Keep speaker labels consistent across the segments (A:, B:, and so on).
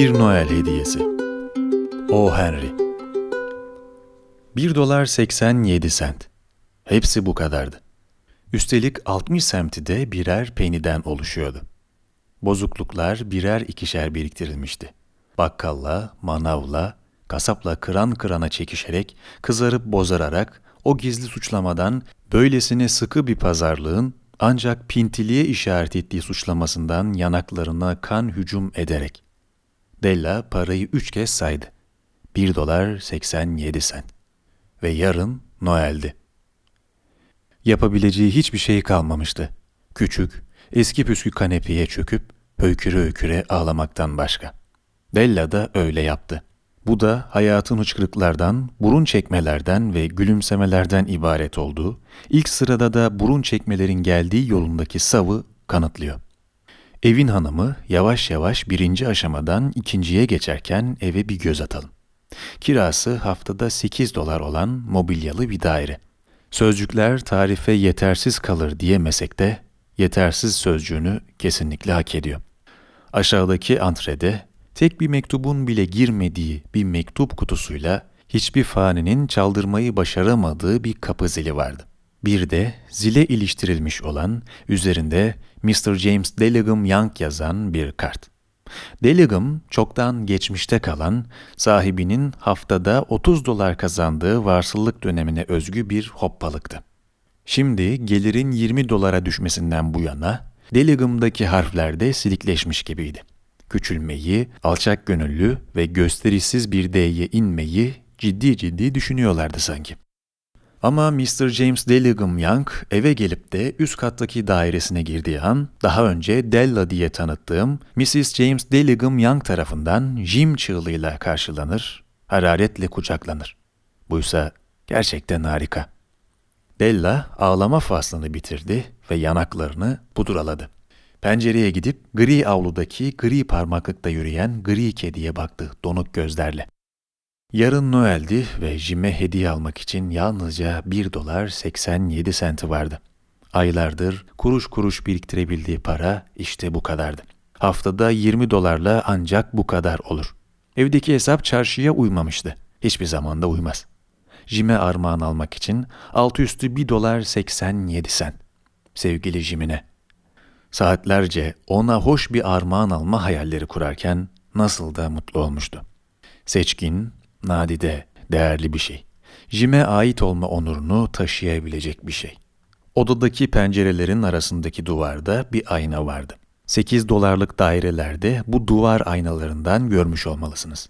A: Bir Noel Hediyesi O Henry 1 dolar 87 sent. Hepsi bu kadardı. Üstelik 60 semti de birer peniden oluşuyordu. Bozukluklar birer ikişer biriktirilmişti. Bakkalla, manavla, kasapla kıran kırana çekişerek, kızarıp bozararak o gizli suçlamadan böylesine sıkı bir pazarlığın ancak pintiliğe işaret ettiği suçlamasından yanaklarına kan hücum ederek. Della parayı üç kez saydı. Bir dolar 87 sent. Ve yarın Noel'di. Yapabileceği hiçbir şey kalmamıştı. Küçük, eski püskü kanepeye çöküp höyküre höyküre ağlamaktan başka. Della da öyle yaptı. Bu da hayatın hıçkırıklardan, burun çekmelerden ve gülümsemelerden ibaret olduğu, ilk sırada da burun çekmelerin geldiği yolundaki savı kanıtlıyor. Evin hanımı yavaş yavaş birinci aşamadan ikinciye geçerken eve bir göz atalım. Kirası haftada 8 dolar olan mobilyalı bir daire. Sözcükler tarife yetersiz kalır diyemesek de yetersiz sözcüğünü kesinlikle hak ediyor. Aşağıdaki antrede tek bir mektubun bile girmediği bir mektup kutusuyla hiçbir faninin çaldırmayı başaramadığı bir kapı zili vardı. Bir de zile iliştirilmiş olan, üzerinde Mr. James Delegum Young yazan bir kart. Delegum çoktan geçmişte kalan, sahibinin haftada 30 dolar kazandığı varsıllık dönemine özgü bir hoppalıktı. Şimdi gelirin 20 dolara düşmesinden bu yana, Delegum'daki harfler de silikleşmiş gibiydi küçülmeyi, alçak gönüllü ve gösterişsiz bir D'ye inmeyi ciddi ciddi düşünüyorlardı sanki. Ama Mr. James Delligham Young eve gelip de üst kattaki dairesine girdiği an, daha önce Della diye tanıttığım Mrs. James Delligham Young tarafından Jim çığlığıyla karşılanır, hararetle kucaklanır. Buysa gerçekten harika. Della ağlama faslını bitirdi ve yanaklarını pudraladı. Pencereye gidip gri avludaki gri parmaklıkta yürüyen gri kediye baktı donuk gözlerle. Yarın Noel'di ve Jim'e hediye almak için yalnızca 1 dolar 87 senti vardı. Aylardır kuruş kuruş biriktirebildiği para işte bu kadardı. Haftada 20 dolarla ancak bu kadar olur. Evdeki hesap çarşıya uymamıştı. Hiçbir zamanda uymaz. Jim'e armağan almak için altı üstü 1 dolar 87 sent. Sevgili Jim'ine, Saatlerce ona hoş bir armağan alma hayalleri kurarken nasıl da mutlu olmuştu. Seçkin, nadide, değerli bir şey. Jim'e ait olma onurunu taşıyabilecek bir şey. Odadaki pencerelerin arasındaki duvarda bir ayna vardı. 8 dolarlık dairelerde bu duvar aynalarından görmüş olmalısınız.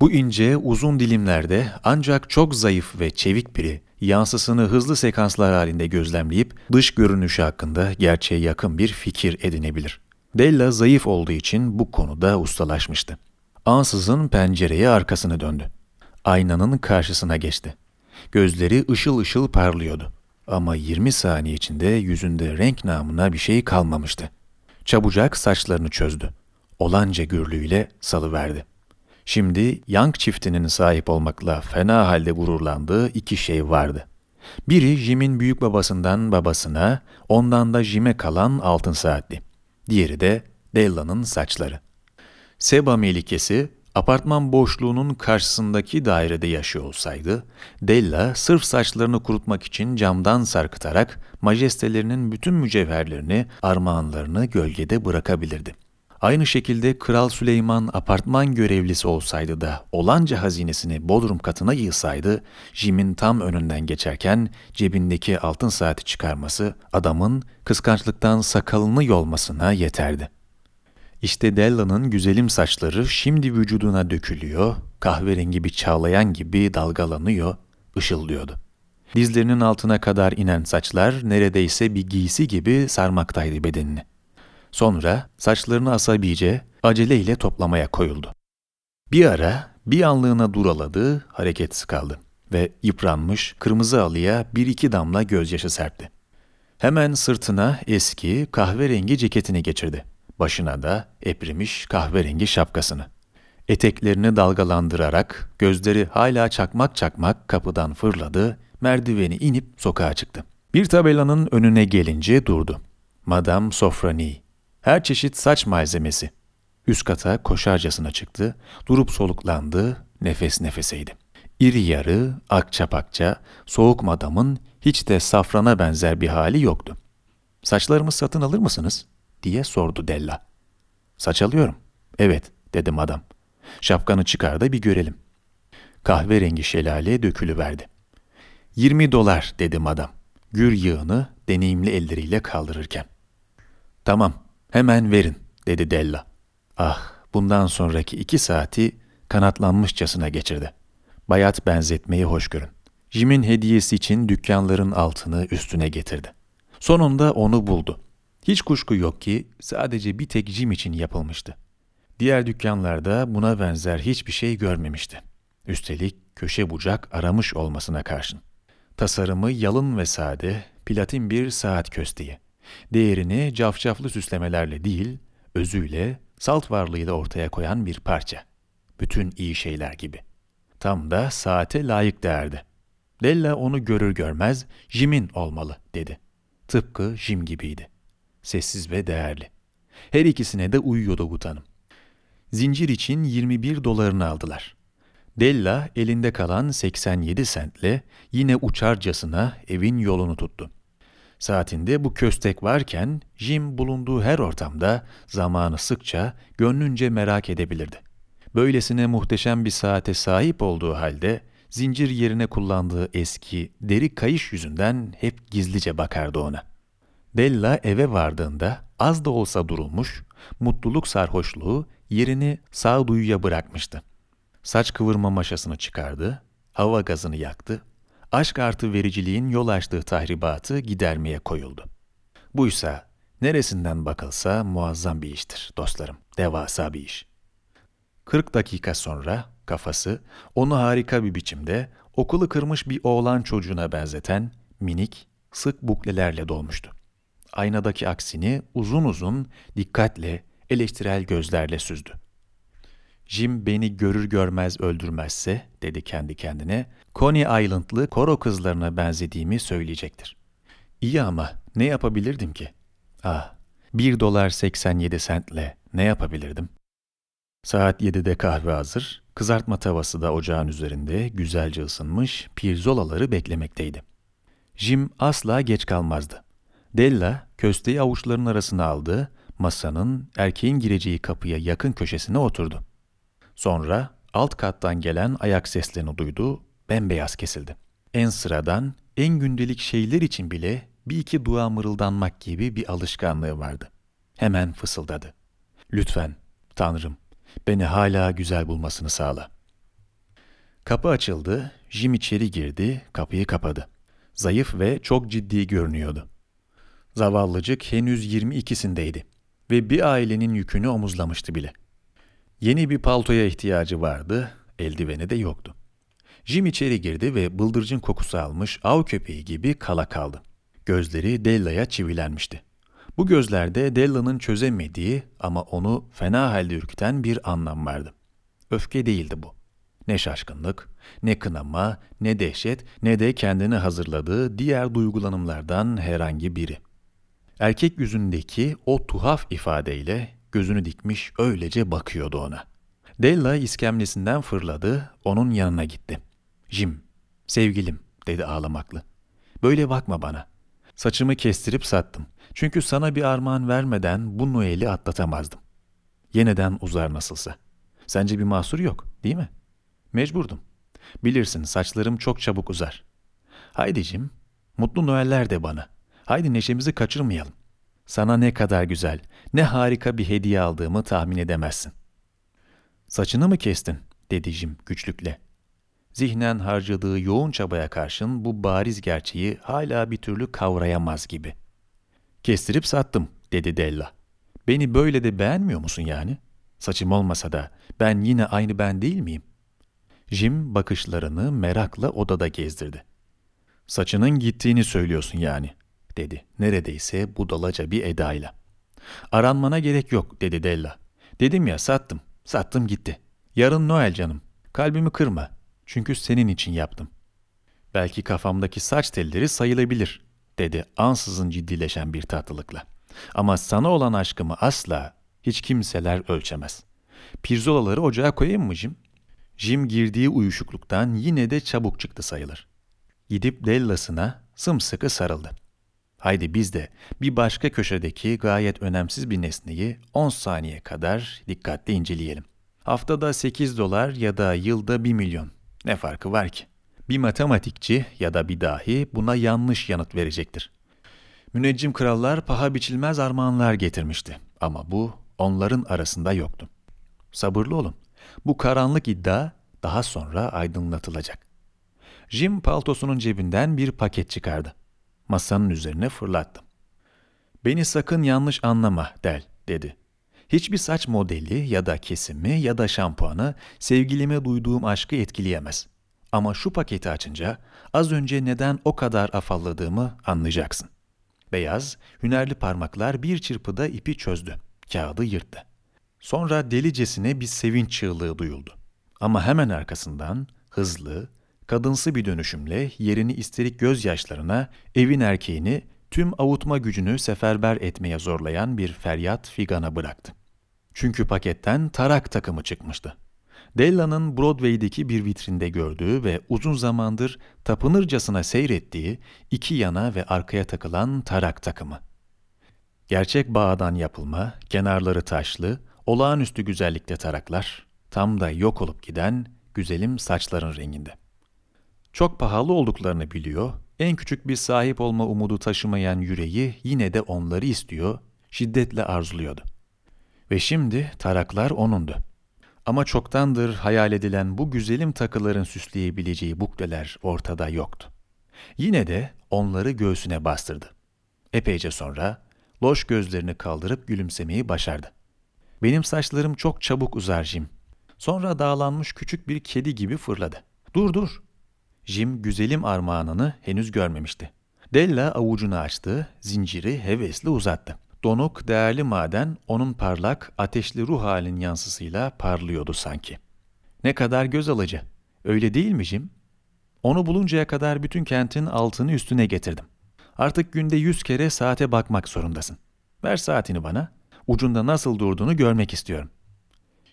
A: Bu ince, uzun dilimlerde ancak çok zayıf ve çevik biri yansısını hızlı sekanslar halinde gözlemleyip dış görünüşü hakkında gerçeğe yakın bir fikir edinebilir. Della zayıf olduğu için bu konuda ustalaşmıştı. Ansızın pencereye arkasını döndü. Aynanın karşısına geçti. Gözleri ışıl ışıl parlıyordu. Ama 20 saniye içinde yüzünde renk namına bir şey kalmamıştı. Çabucak saçlarını çözdü. Olanca gürlüğüyle salıverdi. Şimdi Young çiftinin sahip olmakla fena halde gururlandığı iki şey vardı. Biri Jim'in büyük babasından babasına, ondan da Jim'e kalan altın saatli. Diğeri de Della'nın saçları. Seba Melikesi, apartman boşluğunun karşısındaki dairede yaşıyor olsaydı, Della sırf saçlarını kurutmak için camdan sarkıtarak majestelerinin bütün mücevherlerini, armağanlarını gölgede bırakabilirdi. Aynı şekilde Kral Süleyman apartman görevlisi olsaydı da olanca hazinesini bodrum katına yığsaydı, Jim'in tam önünden geçerken cebindeki altın saati çıkarması adamın kıskançlıktan sakalını yolmasına yeterdi. İşte Della'nın güzelim saçları şimdi vücuduna dökülüyor, kahverengi bir çağlayan gibi dalgalanıyor, ışıldıyordu. Dizlerinin altına kadar inen saçlar neredeyse bir giysi gibi sarmaktaydı bedenini. Sonra saçlarını asabice aceleyle toplamaya koyuldu. Bir ara bir anlığına duraladı, hareketsiz kaldı ve yıpranmış kırmızı alıya bir iki damla gözyaşı serpti. Hemen sırtına eski kahverengi ceketini geçirdi. Başına da eprimiş kahverengi şapkasını. Eteklerini dalgalandırarak gözleri hala çakmak çakmak kapıdan fırladı, merdiveni inip sokağa çıktı. Bir tabelanın önüne gelince durdu. Madame Sofrani her çeşit saç malzemesi. Üst kata koşarcasına çıktı, durup soluklandı, nefes nefeseydi. İri yarı, akça pakça, soğuk madamın hiç de safrana benzer bir hali yoktu. Saçlarımı satın alır mısınız? Diye sordu Della. Saç alıyorum. Evet, dedim adam. Şapkanı çıkar da bir görelim. Kahverengi şelale dökülüverdi. Yirmi dolar dedim adam. Gür yığını deneyimli elleriyle kaldırırken. Tamam, hemen verin dedi Della. Ah, bundan sonraki iki saati kanatlanmışçasına geçirdi. Bayat benzetmeyi hoş görün. Jim'in hediyesi için dükkanların altını üstüne getirdi. Sonunda onu buldu. Hiç kuşku yok ki sadece bir tek Jim için yapılmıştı. Diğer dükkanlarda buna benzer hiçbir şey görmemişti. Üstelik köşe bucak aramış olmasına karşın. Tasarımı yalın ve sade, platin bir saat kösteği. Değerini cafcaflı süslemelerle değil, özüyle, salt varlığıyla ortaya koyan bir parça. Bütün iyi şeyler gibi. Tam da saate layık değerdi. Della onu görür görmez Jim'in olmalı dedi. Tıpkı Jim gibiydi. Sessiz ve değerli. Her ikisine de uyuyordu bu tanım. Zincir için 21 dolarını aldılar. Della elinde kalan 87 sentle yine uçarcasına evin yolunu tuttu. Saatinde bu köstek varken Jim bulunduğu her ortamda zamanı sıkça gönlünce merak edebilirdi. Böylesine muhteşem bir saate sahip olduğu halde zincir yerine kullandığı eski deri kayış yüzünden hep gizlice bakardı ona. Della eve vardığında az da olsa durulmuş, mutluluk sarhoşluğu yerini sağduyuya bırakmıştı. Saç kıvırma maşasını çıkardı, hava gazını yaktı, aşk artı vericiliğin yol açtığı tahribatı gidermeye koyuldu. Buysa neresinden bakılsa muazzam bir iştir dostlarım, devasa bir iş. 40 dakika sonra kafası onu harika bir biçimde okulu kırmış bir oğlan çocuğuna benzeten minik, sık buklelerle dolmuştu. Aynadaki aksini uzun uzun, dikkatle, eleştirel gözlerle süzdü. Jim beni görür görmez öldürmezse, dedi kendi kendine, Coney Island'lı koro kızlarına benzediğimi söyleyecektir. İyi ama ne yapabilirdim ki? Ah, 1 dolar 87 sentle ne yapabilirdim? Saat 7'de kahve hazır, kızartma tavası da ocağın üzerinde güzelce ısınmış pirzolaları beklemekteydi. Jim asla geç kalmazdı. Della kösteyi avuçlarının arasına aldı, masanın erkeğin gireceği kapıya yakın köşesine oturdu. Sonra alt kattan gelen ayak seslerini duydu, bembeyaz kesildi. En sıradan, en gündelik şeyler için bile bir iki dua mırıldanmak gibi bir alışkanlığı vardı. Hemen fısıldadı. Lütfen, Tanrım, beni hala güzel bulmasını sağla. Kapı açıldı, Jim içeri girdi, kapıyı kapadı. Zayıf ve çok ciddi görünüyordu. Zavallıcık henüz 22'sindeydi ve bir ailenin yükünü omuzlamıştı bile. Yeni bir paltoya ihtiyacı vardı, eldiveni de yoktu. Jim içeri girdi ve bıldırcın kokusu almış av köpeği gibi kala kaldı. Gözleri Della'ya çivilenmişti. Bu gözlerde Della'nın çözemediği ama onu fena halde ürküten bir anlam vardı. Öfke değildi bu. Ne şaşkınlık, ne kınama, ne dehşet, ne de kendini hazırladığı diğer duygulanımlardan herhangi biri. Erkek yüzündeki o tuhaf ifadeyle gözünü dikmiş öylece bakıyordu ona. Della iskemlesinden fırladı, onun yanına gitti. Jim, sevgilim, dedi ağlamaklı. Böyle bakma bana. Saçımı kestirip sattım. Çünkü sana bir armağan vermeden bu Noel'i atlatamazdım. Yeniden uzar nasılsa. Sence bir mahsur yok, değil mi? Mecburdum. Bilirsin saçlarım çok çabuk uzar. Haydi Jim, mutlu Noeller de bana. Haydi neşemizi kaçırmayalım. Sana ne kadar güzel, ne harika bir hediye aldığımı tahmin edemezsin. Saçını mı kestin? dedi Jim güçlükle. Zihnen harcadığı yoğun çabaya karşın bu bariz gerçeği hala bir türlü kavrayamaz gibi. Kestirip sattım, dedi Della. Beni böyle de beğenmiyor musun yani? Saçım olmasa da ben yine aynı ben değil miyim? Jim bakışlarını merakla odada gezdirdi. Saçının gittiğini söylüyorsun yani dedi neredeyse budalaca bir edayla. Aranmana gerek yok dedi Della. Dedim ya sattım, sattım gitti. Yarın Noel canım, kalbimi kırma. Çünkü senin için yaptım. Belki kafamdaki saç telleri sayılabilir, dedi ansızın ciddileşen bir tatlılıkla. Ama sana olan aşkımı asla, Hiç kimseler ölçemez. Pirzolaları ocağa koyayım mı Jim? Jim girdiği uyuşukluktan yine de çabuk çıktı sayılır. Gidip Dellas'ına sımsıkı sarıldı. Haydi biz de bir başka köşedeki gayet önemsiz bir nesneyi 10 saniye kadar dikkatle inceleyelim. Haftada 8 dolar ya da yılda 1 milyon. Ne farkı var ki? Bir matematikçi ya da bir dahi buna yanlış yanıt verecektir. Müneccim krallar paha biçilmez armağanlar getirmişti ama bu onların arasında yoktu. Sabırlı olun. Bu karanlık iddia daha sonra aydınlatılacak. Jim paltosunun cebinden bir paket çıkardı. Masanın üzerine fırlattım. Beni sakın yanlış anlama Del, dedi. Hiçbir saç modeli ya da kesimi ya da şampuanı sevgilime duyduğum aşkı etkileyemez. Ama şu paketi açınca az önce neden o kadar afalladığımı anlayacaksın. Beyaz, hünerli parmaklar bir çırpıda ipi çözdü. Kağıdı yırttı. Sonra delicesine bir sevinç çığlığı duyuldu. Ama hemen arkasından hızlı, kadınsı bir dönüşümle yerini isterik gözyaşlarına, evin erkeğini, tüm avutma gücünü seferber etmeye zorlayan bir feryat figana bıraktı. Çünkü paketten tarak takımı çıkmıştı. Della'nın Broadway'deki bir vitrinde gördüğü ve uzun zamandır tapınırcasına seyrettiği iki yana ve arkaya takılan tarak takımı. Gerçek bağdan yapılma, kenarları taşlı, olağanüstü güzellikte taraklar, tam da yok olup giden güzelim saçların renginde. Çok pahalı olduklarını biliyor, en küçük bir sahip olma umudu taşımayan yüreği yine de onları istiyor, şiddetle arzuluyordu. Ve şimdi taraklar onundu. Ama çoktandır hayal edilen bu güzelim takıların süsleyebileceği bukleler ortada yoktu. Yine de onları göğsüne bastırdı. Epeyce sonra loş gözlerini kaldırıp gülümsemeyi başardı. Benim saçlarım çok çabuk uzar Jim. Sonra dağlanmış küçük bir kedi gibi fırladı. Dur dur. Jim güzelim armağanını henüz görmemişti. Della avucunu açtı, zinciri hevesli uzattı. Donuk, değerli maden onun parlak, ateşli ruh halin yansısıyla parlıyordu sanki. Ne kadar göz alıcı. Öyle değil mi Jim? Onu buluncaya kadar bütün kentin altını üstüne getirdim. Artık günde yüz kere saate bakmak zorundasın. Ver saatini bana. Ucunda nasıl durduğunu görmek istiyorum.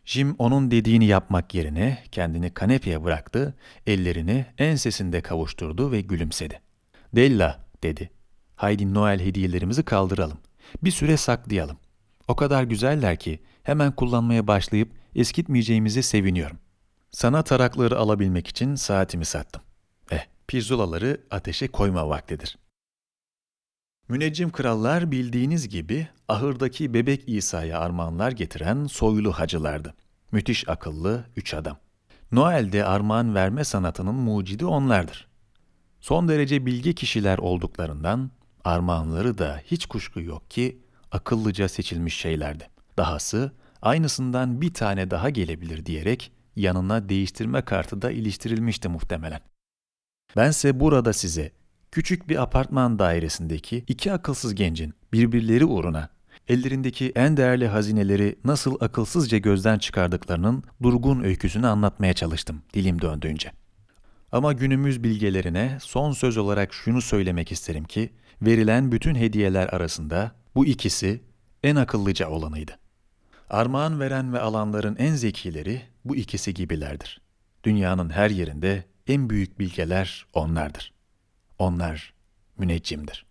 A: Jim onun dediğini yapmak yerine kendini kanepeye bıraktı, ellerini ensesinde kavuşturdu ve gülümsedi. Della, dedi. Haydi Noel hediyelerimizi kaldıralım. Bir süre saklayalım. O kadar güzeller ki hemen kullanmaya başlayıp eskitmeyeceğimize seviniyorum. Sana tarakları alabilmek için saatimi sattım. Eh, pirzolaları ateşe koyma vaktidir. Müneccim krallar bildiğiniz gibi ahırdaki bebek İsa'ya armağanlar getiren soylu hacılardı. Müthiş akıllı üç adam. Noel'de armağan verme sanatının mucidi onlardır. Son derece bilgi kişiler olduklarından armağanları da hiç kuşku yok ki akıllıca seçilmiş şeylerdi. Dahası aynısından bir tane daha gelebilir diyerek yanına değiştirme kartı da iliştirilmişti muhtemelen. Bense burada size küçük bir apartman dairesindeki iki akılsız gencin birbirleri uğruna ellerindeki en değerli hazineleri nasıl akılsızca gözden çıkardıklarının durgun öyküsünü anlatmaya çalıştım dilim döndüğünce. Ama günümüz bilgelerine son söz olarak şunu söylemek isterim ki, verilen bütün hediyeler arasında bu ikisi en akıllıca olanıydı. Armağan veren ve alanların en zekileri bu ikisi gibilerdir. Dünyanın her yerinde en büyük bilgeler onlardır. Onlar müneccimdir.